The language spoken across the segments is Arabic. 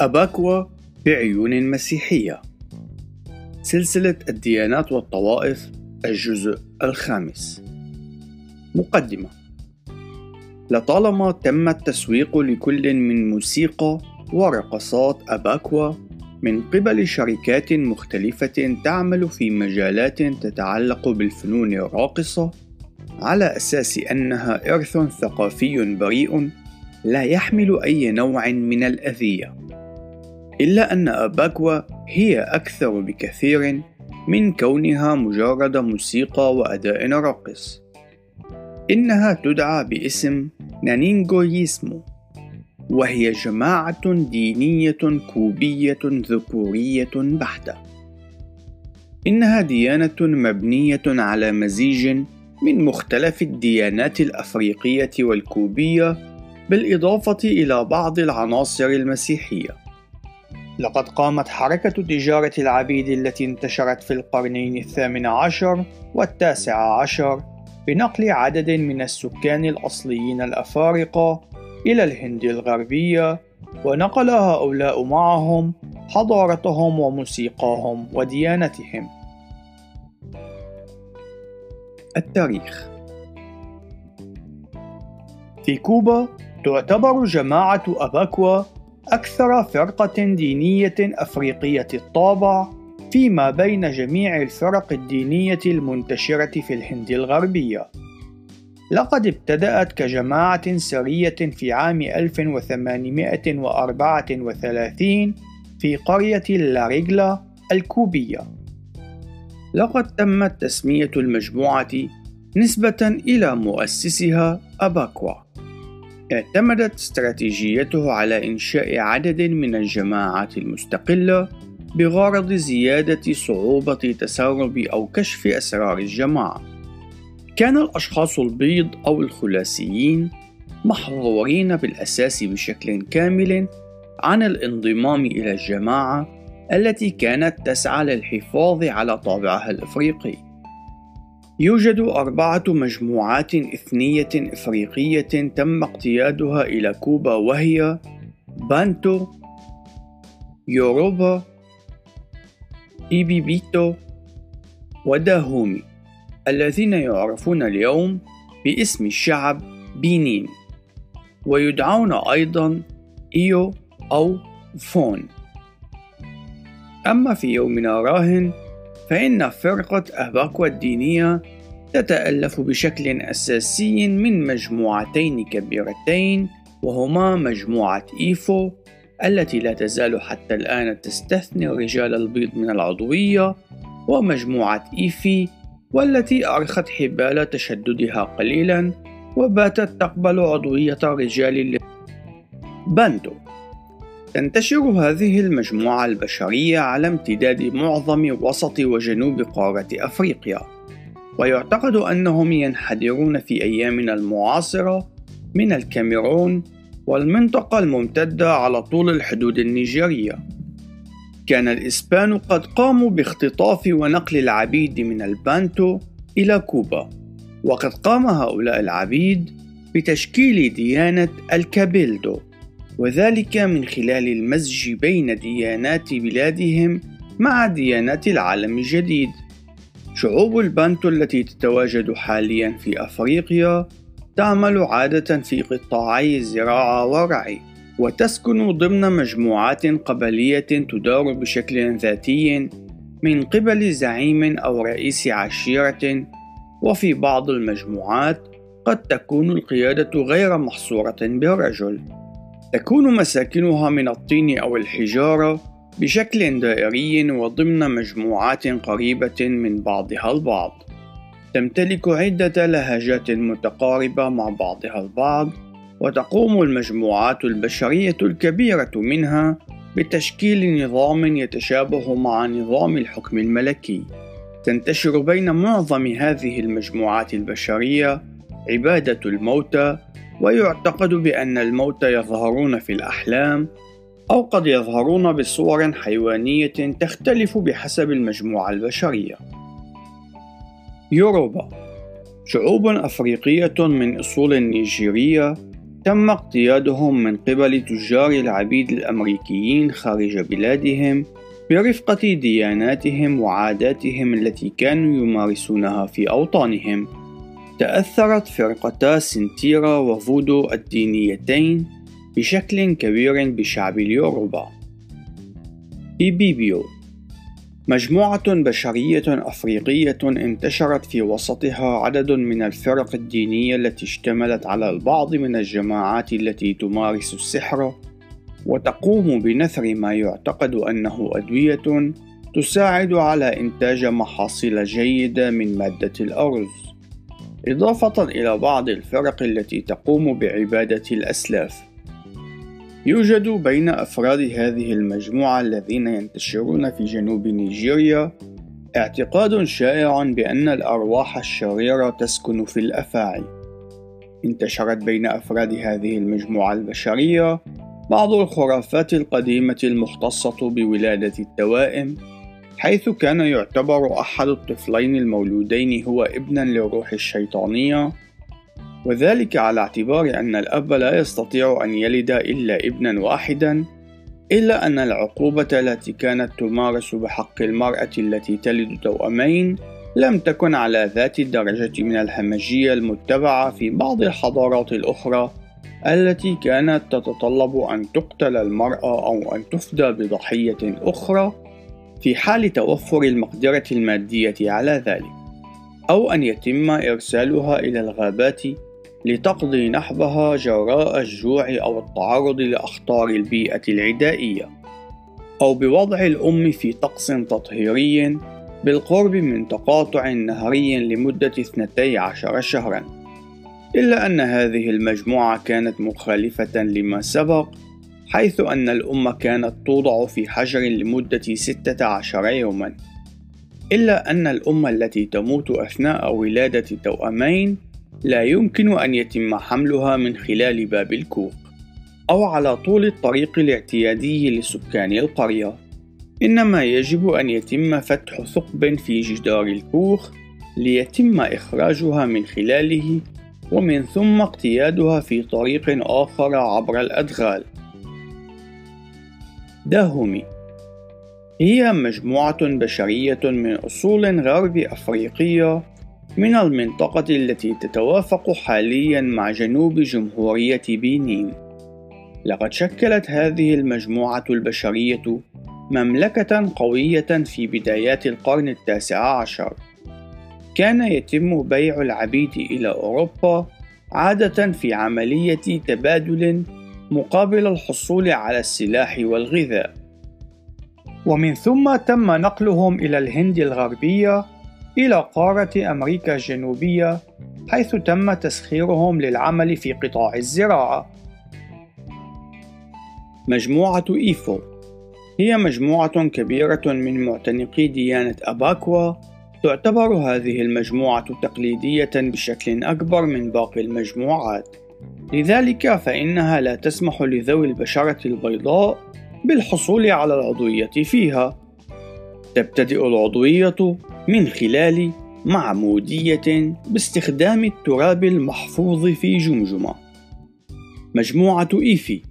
أباكوا بعيون مسيحية. سلسلة الديانات والطوائف الجزء الخامس. مقدمة. لطالما تم التسويق لكل من موسيقى ورقصات أباكوا من قبل شركات مختلفة تعمل في مجالات تتعلق بالفنون الراقصة على أساس أنها إرث ثقافي بريء لا يحمل أي نوع من الأذية. إلا أن أباكوا هي أكثر بكثير من كونها مجرد موسيقى وأداء راقص إنها تدعى باسم نانينغويسمو وهي جماعة دينية كوبية ذكورية بحتة إنها ديانة مبنية على مزيج من مختلف الديانات الأفريقية والكوبية بالإضافة إلى بعض العناصر المسيحية. لقد قامت حركة تجارة العبيد التي انتشرت في القرنين الثامن عشر والتاسع عشر بنقل عدد من السكان الأصليين الأفارقة إلى الهند الغربية ونقل هؤلاء معهم حضارتهم وموسيقاهم وديانتهم. التاريخ في كوبا تعتبر جماعة أباكوا أكثر فرقة دينية أفريقية الطابع فيما بين جميع الفرق الدينية المنتشرة في الهند الغربية. لقد ابتدأت كجماعة سرية في عام 1834 في قرية لاريغلا الكوبية. لقد تمت تسمية المجموعة نسبة إلى مؤسسها أباكوا. اعتمدت استراتيجيته على إنشاء عدد من الجماعات المستقلة بغرض زيادة صعوبة تسرب أو كشف أسرار الجماعة. كان الأشخاص البيض أو الخلاسيين محظورين بالأساس بشكل كامل عن الانضمام إلى الجماعة التي كانت تسعى للحفاظ على طابعها الإفريقي. يوجد أربعة مجموعات إثنية إفريقية تم اقتيادها إلى كوبا وهي بانتو، يوروبا، إيبيبيتو، وداهومي، الذين يعرفون اليوم باسم الشعب بينين، ويدعون أيضا إيو أو فون. أما في يومنا راهن فإن فرقة أباكوا الدينية تتألف بشكل أساسي من مجموعتين كبيرتين وهما مجموعة إيفو التي لا تزال حتى الآن تستثني الرجال البيض من العضوية ومجموعة إيفي والتي أرخت حبال تشددها قليلا وباتت تقبل عضوية الرجال باندو تنتشر هذه المجموعة البشرية على امتداد معظم وسط وجنوب قارة أفريقيا، ويعتقد أنهم ينحدرون في أيامنا المعاصرة من الكاميرون والمنطقة الممتدة على طول الحدود النيجيرية. كان الإسبان قد قاموا باختطاف ونقل العبيد من البانتو إلى كوبا، وقد قام هؤلاء العبيد بتشكيل ديانة الكابيلدو وذلك من خلال المزج بين ديانات بلادهم مع ديانات العالم الجديد. شعوب البانتو التي تتواجد حاليا في أفريقيا تعمل عادة في قطاعي الزراعة والرعي وتسكن ضمن مجموعات قبلية تدار بشكل ذاتي من قبل زعيم أو رئيس عشيرة. وفي بعض المجموعات قد تكون القيادة غير محصورة بالرجل. تكون مساكنها من الطين أو الحجارة بشكل دائري وضمن مجموعات قريبة من بعضها البعض. تمتلك عدة لهجات متقاربة مع بعضها البعض، وتقوم المجموعات البشرية الكبيرة منها بتشكيل نظام يتشابه مع نظام الحكم الملكي. تنتشر بين معظم هذه المجموعات البشرية عبادة الموتى ويعتقد بأن الموتى يظهرون في الأحلام أو قد يظهرون بصور حيوانية تختلف بحسب المجموعة البشرية. يوروبا شعوب أفريقية من أصول نيجيرية تم اقتيادهم من قبل تجار العبيد الأمريكيين خارج بلادهم برفقة دياناتهم وعاداتهم التي كانوا يمارسونها في أوطانهم. تأثرت فرقتا سنتيرا وفودو الدينيتين بشكل كبير بشعب اليوروبا. إيبيبيو مجموعة بشرية أفريقية انتشرت في وسطها عدد من الفرق الدينية التي اشتملت على البعض من الجماعات التي تمارس السحر وتقوم بنثر ما يعتقد أنه أدوية تساعد على إنتاج محاصيل جيدة من مادة الأرز، إضافة إلى بعض الفرق التي تقوم بعبادة الأسلاف. يوجد بين أفراد هذه المجموعة الذين ينتشرون في جنوب نيجيريا اعتقاد شائع بأن الأرواح الشريرة تسكن في الأفاعي. انتشرت بين أفراد هذه المجموعة البشرية بعض الخرافات القديمة المختصة بولادة التوائم، حيث كان يعتبر أحد الطفلين المولودين هو ابنا للروح الشيطانية وذلك على اعتبار أن الأب لا يستطيع أن يلد إلا ابنا واحدا إلا أن العقوبة التي كانت تمارس بحق المرأة التي تلد توأمين لم تكن على ذات الدرجة من الهمجية المتبعة في بعض الحضارات الأخرى التي كانت تتطلب أن تقتل المرأة أو أن تفدى بضحية أخرى. في حال توفر المقدرة المادية على ذلك، أو أن يتم إرسالها إلى الغابات لتقضي نحبها جراء الجوع أو التعرض لأخطار البيئة العدائية أو بوضع الأم في طقس تطهيري بالقرب من تقاطع نهري لمدة 12 شهرا. إلا أن هذه المجموعة كانت مخالفة لما سبق حيث أن الأم كانت توضع في حجر لمدة 16 يوما إلا أن الأم التي تموت أثناء ولادة توأمين لا يمكن أن يتم حملها من خلال باب الكوخ أو على طول الطريق الاعتيادي لسكان القرية. إنما يجب أن يتم فتح ثقب في جدار الكوخ ليتم إخراجها من خلاله ومن ثم اقتيادها في طريق آخر عبر الأدغال. داهومي هي مجموعة بشرية من أصول غرب أفريقية من المنطقة التي تتوافق حاليا مع جنوب جمهورية بينين. لقد شكلت هذه المجموعة البشرية مملكة قوية في بدايات القرن التاسع عشر. كان يتم بيع العبيد إلى أوروبا عادة في عملية تبادل مقابل الحصول على السلاح والغذاء. ومن ثم تم نقلهم إلى الهند الغربية إلى قارة أمريكا الجنوبية حيث تم تسخيرهم للعمل في قطاع الزراعة. مجموعة إيفو هي مجموعة كبيرة من معتنقي ديانة أباكوا تعتبر هذه المجموعة تقليدية بشكل أكبر من باقي المجموعات لذلك فإنها لا تسمح لذوي البشرة البيضاء بالحصول على العضوية فيها تبتدئ العضوية من خلال معمودية باستخدام التراب المحفوظ في جمجمة. مجموعة إيفي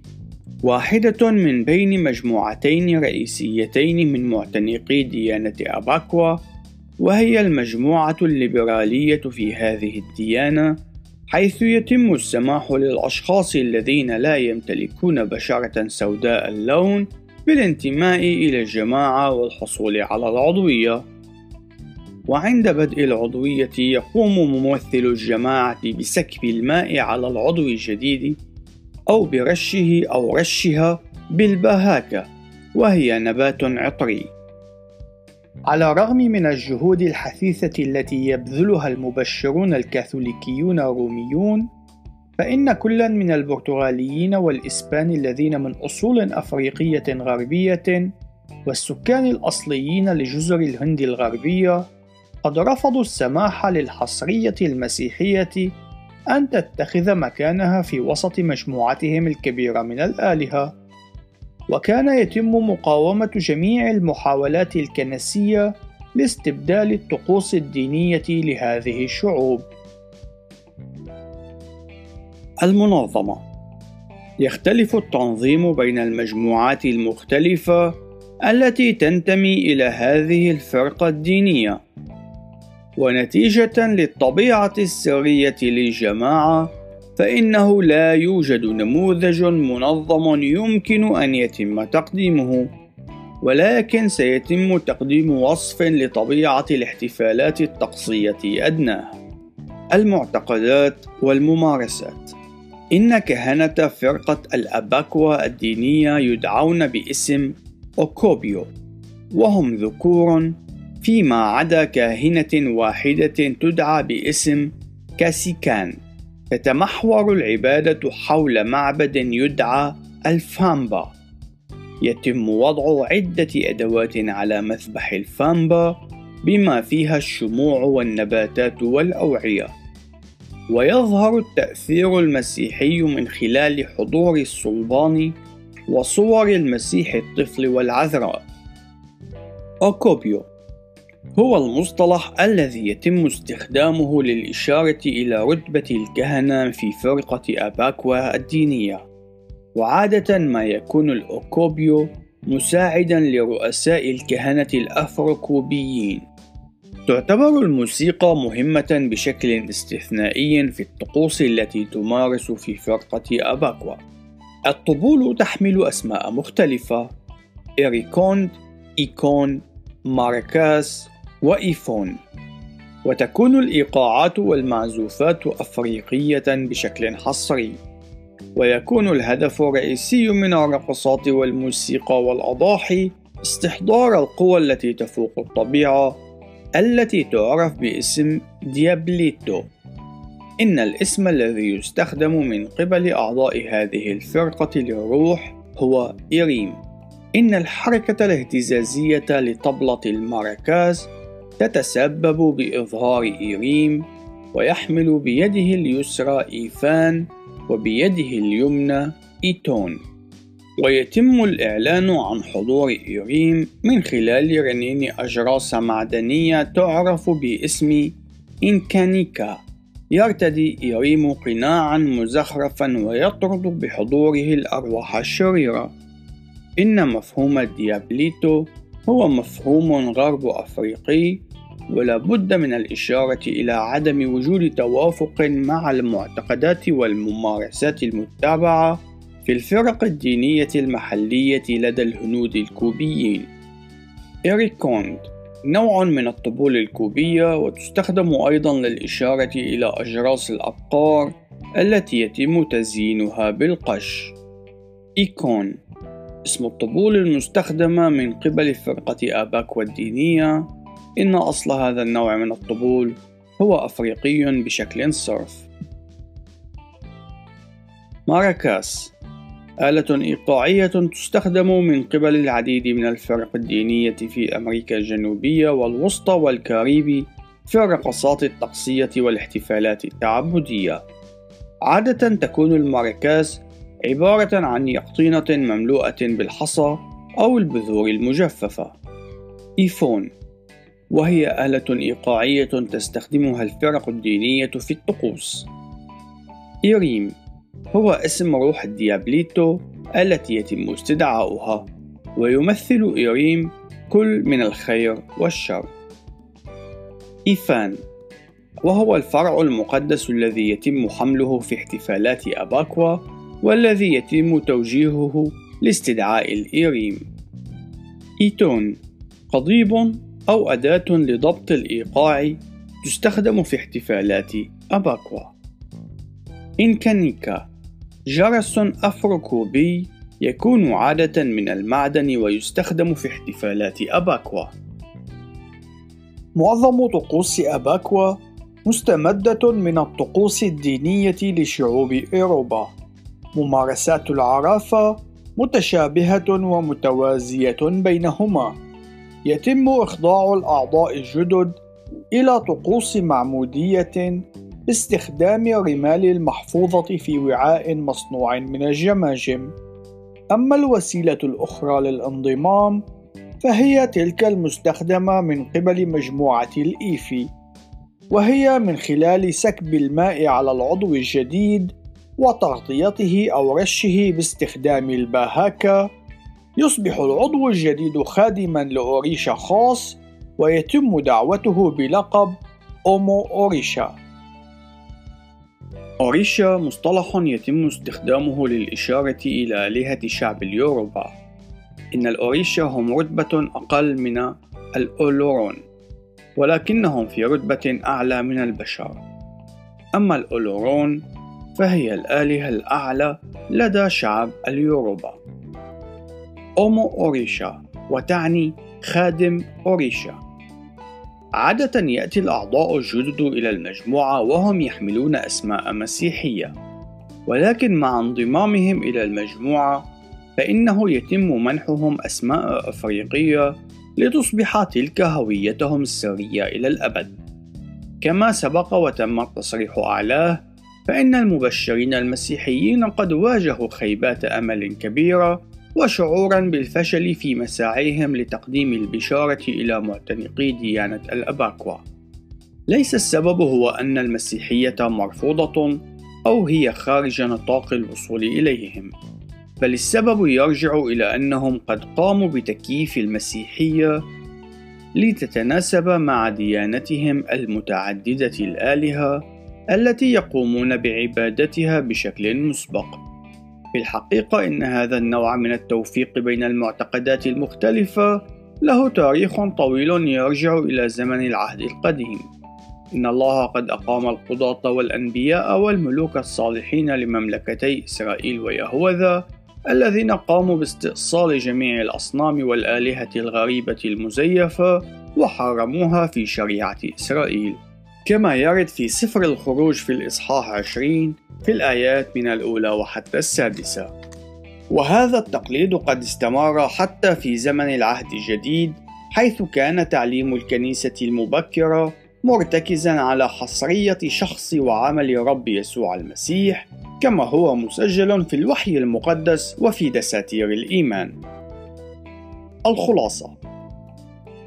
واحدة من بين مجموعتين رئيسيتين من معتنقي ديانة أباكوا وهي المجموعة الليبرالية في هذه الديانة حيث يتم السماح للأشخاص الذين لا يمتلكون بشرة سوداء اللون بالانتماء إلى الجماعة والحصول على العضوية. وعند بدء العضوية يقوم ممثل الجماعة بسكب الماء على العضو الجديد أو برشه أو رشها بالبهاكة وهي نبات عطري. على الرغم من الجهود الحثيثة التي يبذلها المبشرون الكاثوليكيون الروميون فإن كلا من البرتغاليين والإسبان الذين من أصول أفريقية غربية والسكان الأصليين لجزر الهند الغربية قد رفضوا السماح للحصرية المسيحية أن تتخذ مكانها في وسط مجموعتهم الكبيرة من الآلهة، وكان يتم مقاومة جميع المحاولات الكنسية لاستبدال الطقوس الدينية لهذه الشعوب. المنظمة يختلف التنظيم بين المجموعات المختلفة التي تنتمي إلى هذه الفرقة الدينية ونتيجة للطبيعة السرية للجماعة فإنه لا يوجد نموذج منظم يمكن أن يتم تقديمه ولكن سيتم تقديم وصف لطبيعة الاحتفالات الطقسية أدناها المعتقدات والممارسات. إن كهنة فرقة الأباكوا الدينية يدعون باسم أوكوبيو وهم ذكور فيما عدا كاهنة واحدة تدعى باسم كاسيكان. تتمحور العبادة حول معبد يدعى الفامبا. يتم وضع عدة أدوات على مذبح الفامبا بما فيها الشموع والنباتات والأوعية. ويظهر التأثير المسيحي من خلال حضور الصلبان وصور المسيح الطفل والعذراء. أوكوبيو. هو المصطلح الذي يتم استخدامه للإشارة إلى رتبة الكهنة في فرقة أباكوا الدينية. وعادة ما يكون الأوكوبيو مساعدا لرؤساء الكهنة الأفروكوبيين. تعتبر الموسيقى مهمة بشكل استثنائي في الطقوس التي تمارس في فرقة أباكوا. الطبول تحمل أسماء مختلفة. إيريكوند، إيكون، ماركاس، وإيفون. وتكون الإيقاعات والمعزوفات أفريقية بشكل حصري. ويكون الهدف الرئيسي من الرقصات والموسيقى والأضاحي استحضار القوى التي تفوق الطبيعة التي تعرف باسم ديابليتو. إن الاسم الذي يستخدم من قبل أعضاء هذه الفرقة للروح هو إيريم. إن الحركة الاهتزازية لطبلة الماراكاز تتسبب بإظهار إيريم ويحمل بيده اليسرى إيفان وبيده اليمنى إيتون. ويتم الإعلان عن حضور إيريم من خلال رنين أجراس معدنية تعرف باسم إنكانيكا. يرتدي إيريم قناعا مزخرفا ويطرد بحضوره الأرواح الشريرة. إن مفهوم الديابليتو هو مفهوم غرب أفريقي ولا بد من الإشارة إلى عدم وجود توافق مع المعتقدات والممارسات المتبعة في الفرق الدينية المحلية لدى الهنود الكوبيين. إيريكوند نوع من الطبول الكوبية وتستخدم أيضا للإشارة إلى أجراس الأبقار التي يتم تزيينها بالقش. إيكون اسم الطبول المستخدمة من قبل فرقة آباكوا الدينية إن أصل هذا النوع من الطبول هو أفريقي بشكل صرف. ماراكاس آلة إيقاعية تستخدم من قبل العديد من الفرق الدينية في أمريكا الجنوبية والوسطى والكاريبي في الرقصات الطقسية والاحتفالات التعبدية. عادة تكون الماراكاس عبارة عن يقطينة مملوءة بالحصى أو البذور المجففة. إيفون وهي آلة إيقاعية تستخدمها الفرق الدينية في الطقوس. إيريم هو اسم روح الديابليتو التي يتم استدعاؤها ويمثل إيريم كل من الخير والشر إيفان وهو الفرع المقدس الذي يتم حمله في احتفالات أباكوا والذي يتم توجيهه لاستدعاء الإيريم إيتون قضيب أو أداة لضبط الإيقاع تستخدم في احتفالات أباكوا. إنكانيكا جرس أفروكوبي يكون عادة من المعدن ويستخدم في احتفالات أباكوا. معظم طقوس أباكوا مستمدة من الطقوس الدينية لشعوب أوروبا. ممارسات العرافة متشابهة ومتوازية بينهما. يتم إخضاع الأعضاء الجدد إلى طقوس معمودية باستخدام الرمال المحفوظة في وعاء مصنوع من الجماجم. أما الوسيلة الأخرى للانضمام فهي تلك المستخدمة من قبل مجموعة الإيفي، وهي من خلال سكب الماء على العضو الجديد وتغطيته أو رشه باستخدام الباهاكا يصبح العضو الجديد خادما لأوريشا خاص ويتم دعوته بلقب أومو أوريشا. أوريشا مصطلح يتم استخدامه للإشارة إلى آلهة شعب اليوروبا. إن الأوريشا هم رتبة أقل من الأولورون ولكنهم في رتبة أعلى من البشر. أما الأولورون فهي الآلهة الأعلى لدى شعب اليوروبا. أومو أوريشا وتعني خادم أوريشا. عادة يأتي الأعضاء الجدد إلى المجموعة وهم يحملون أسماء مسيحية. ولكن مع انضمامهم إلى المجموعة فإنه يتم منحهم أسماء أفريقية لتصبح تلك هويتهم السرية إلى الأبد. كما سبق وتم التصريح أعلاه فإن المبشرين المسيحيين قد واجهوا خيبات أمل كبيرة وشعورا بالفشل في مساعيهم لتقديم البشارة إلى معتنقي ديانة الأباكوا. ليس السبب هو أن المسيحية مرفوضة أو هي خارج نطاق الوصول إليهم، بل السبب يرجع إلى أنهم قد قاموا بتكييف المسيحية لتتناسب مع ديانتهم المتعددة الآلهة التي يقومون بعبادتها بشكل مسبق. في الحقيقة إن هذا النوع من التوفيق بين المعتقدات المختلفة له تاريخ طويل يرجع إلى زمن العهد القديم. إن الله قد أقام القضاة والأنبياء والملوك الصالحين لمملكتي إسرائيل ويهوذا الذين قاموا باستئصال جميع الأصنام والآلهة الغريبة المزيفة وحرموها في شريعة إسرائيل كما يرد في سفر الخروج في الإصحاح 20 في الآيات من الأولى وحتى السادسة وهذا التقليد قد استمر حتى في زمن العهد الجديد حيث كان تعليم الكنيسة المبكرة مرتكزا على حصرية شخص وعمل رب يسوع المسيح كما هو مسجل في الوحي المقدس وفي دساتير الإيمان. الخلاصة: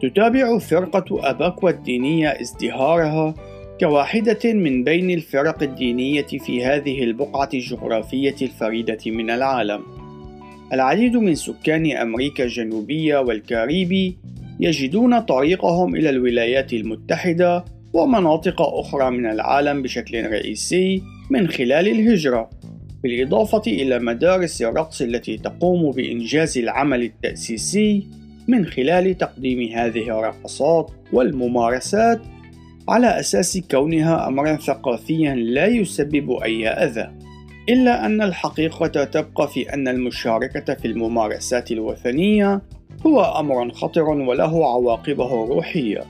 تتابع فرقة أباكوا الدينية ازدهارها كواحدة من بين الفرق الدينية في هذه البقعة الجغرافية الفريدة من العالم. العديد من سكان أمريكا الجنوبية والكاريبي يجدون طريقهم إلى الولايات المتحدة ومناطق أخرى من العالم بشكل رئيسي من خلال الهجرة بالإضافة إلى مدارس الرقص التي تقوم بإنجاز العمل التأسيسي من خلال تقديم هذه الرقصات والممارسات على أساس كونها أمرا ثقافيا لا يسبب أي أذى إلا أن الحقيقة تبقى في أن المشاركة في الممارسات الوثنية هو أمر خطر وله عواقبه الروحية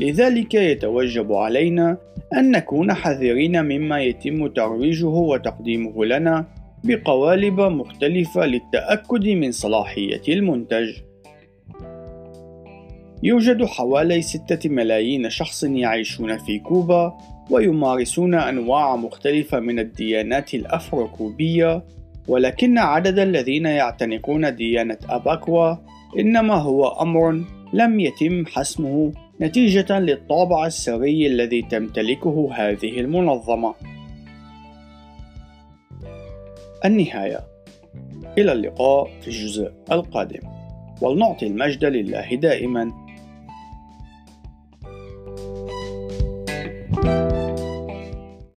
لذلك يتوجب علينا أن نكون حذرين مما يتم ترويجه وتقديمه لنا بقوالب مختلفة للتأكد من صلاحية المنتج. يوجد حوالي ستة ملايين شخص يعيشون في كوبا ويمارسون أنواع مختلفة من الديانات الأفروكوبية ولكن عدد الذين يعتنقون ديانة أباكوا إنما هو أمر لم يتم حسمه نتيجة للطابع السري الذي تمتلكه هذه المنظمة. النهاية. إلى اللقاء في الجزء القادم. ولنعطي المجد لله دائما.